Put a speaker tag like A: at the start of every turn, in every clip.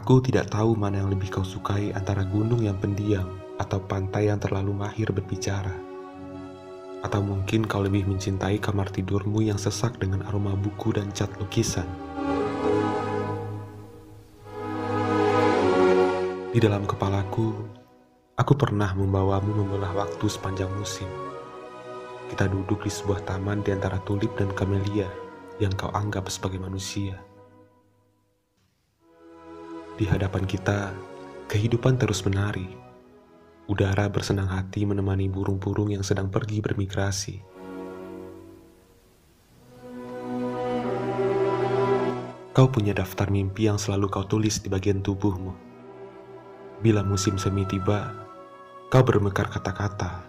A: Aku tidak tahu mana yang lebih kau sukai antara gunung yang pendiam atau pantai yang terlalu mahir berbicara. Atau mungkin kau lebih mencintai kamar tidurmu yang sesak dengan aroma buku dan cat lukisan. Di dalam kepalaku, aku pernah membawamu membelah waktu sepanjang musim. Kita duduk di sebuah taman di antara tulip dan kamelia yang kau anggap sebagai manusia. Di hadapan kita, kehidupan terus menari. Udara bersenang hati menemani burung-burung yang sedang pergi bermigrasi. Kau punya daftar mimpi yang selalu kau tulis di bagian tubuhmu. Bila musim semi tiba, kau bermekar kata-kata,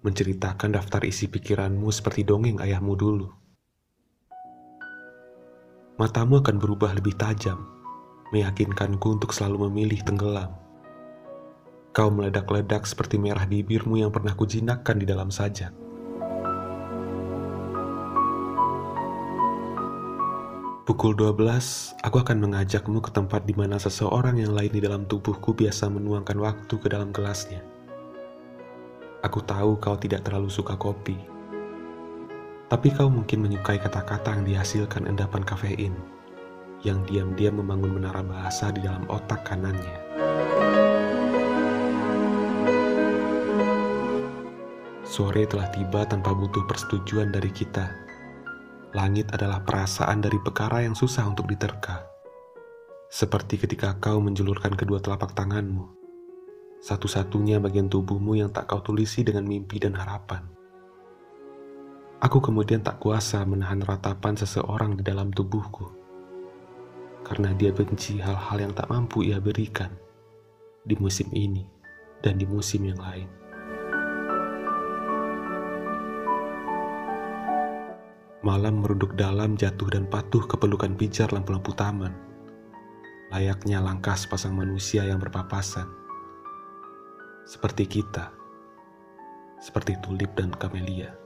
A: menceritakan daftar isi pikiranmu seperti dongeng ayahmu dulu. Matamu akan berubah lebih tajam, meyakinkanku untuk selalu memilih tenggelam. Kau meledak-ledak seperti merah bibirmu yang pernah kujinakkan di dalam sajak. Pukul 12, aku akan mengajakmu ke tempat di mana seseorang yang lain di dalam tubuhku biasa menuangkan waktu ke dalam gelasnya. Aku tahu kau tidak terlalu suka kopi, tapi kau mungkin menyukai kata-kata yang dihasilkan endapan kafein yang diam-diam membangun menara bahasa di dalam otak kanannya. Sore telah tiba tanpa butuh persetujuan dari kita. Langit adalah perasaan dari perkara yang susah untuk diterka. Seperti ketika kau menjulurkan kedua telapak tanganmu, satu-satunya bagian tubuhmu yang tak kau tulisi dengan mimpi dan harapan. Aku kemudian tak kuasa menahan ratapan seseorang di dalam tubuhku karena dia benci hal-hal yang tak mampu ia berikan di musim ini dan di musim yang lain. Malam merunduk dalam jatuh dan patuh ke pelukan pijar lampu-lampu taman. Layaknya langkah sepasang manusia yang berpapasan. Seperti kita. Seperti tulip dan kamelia.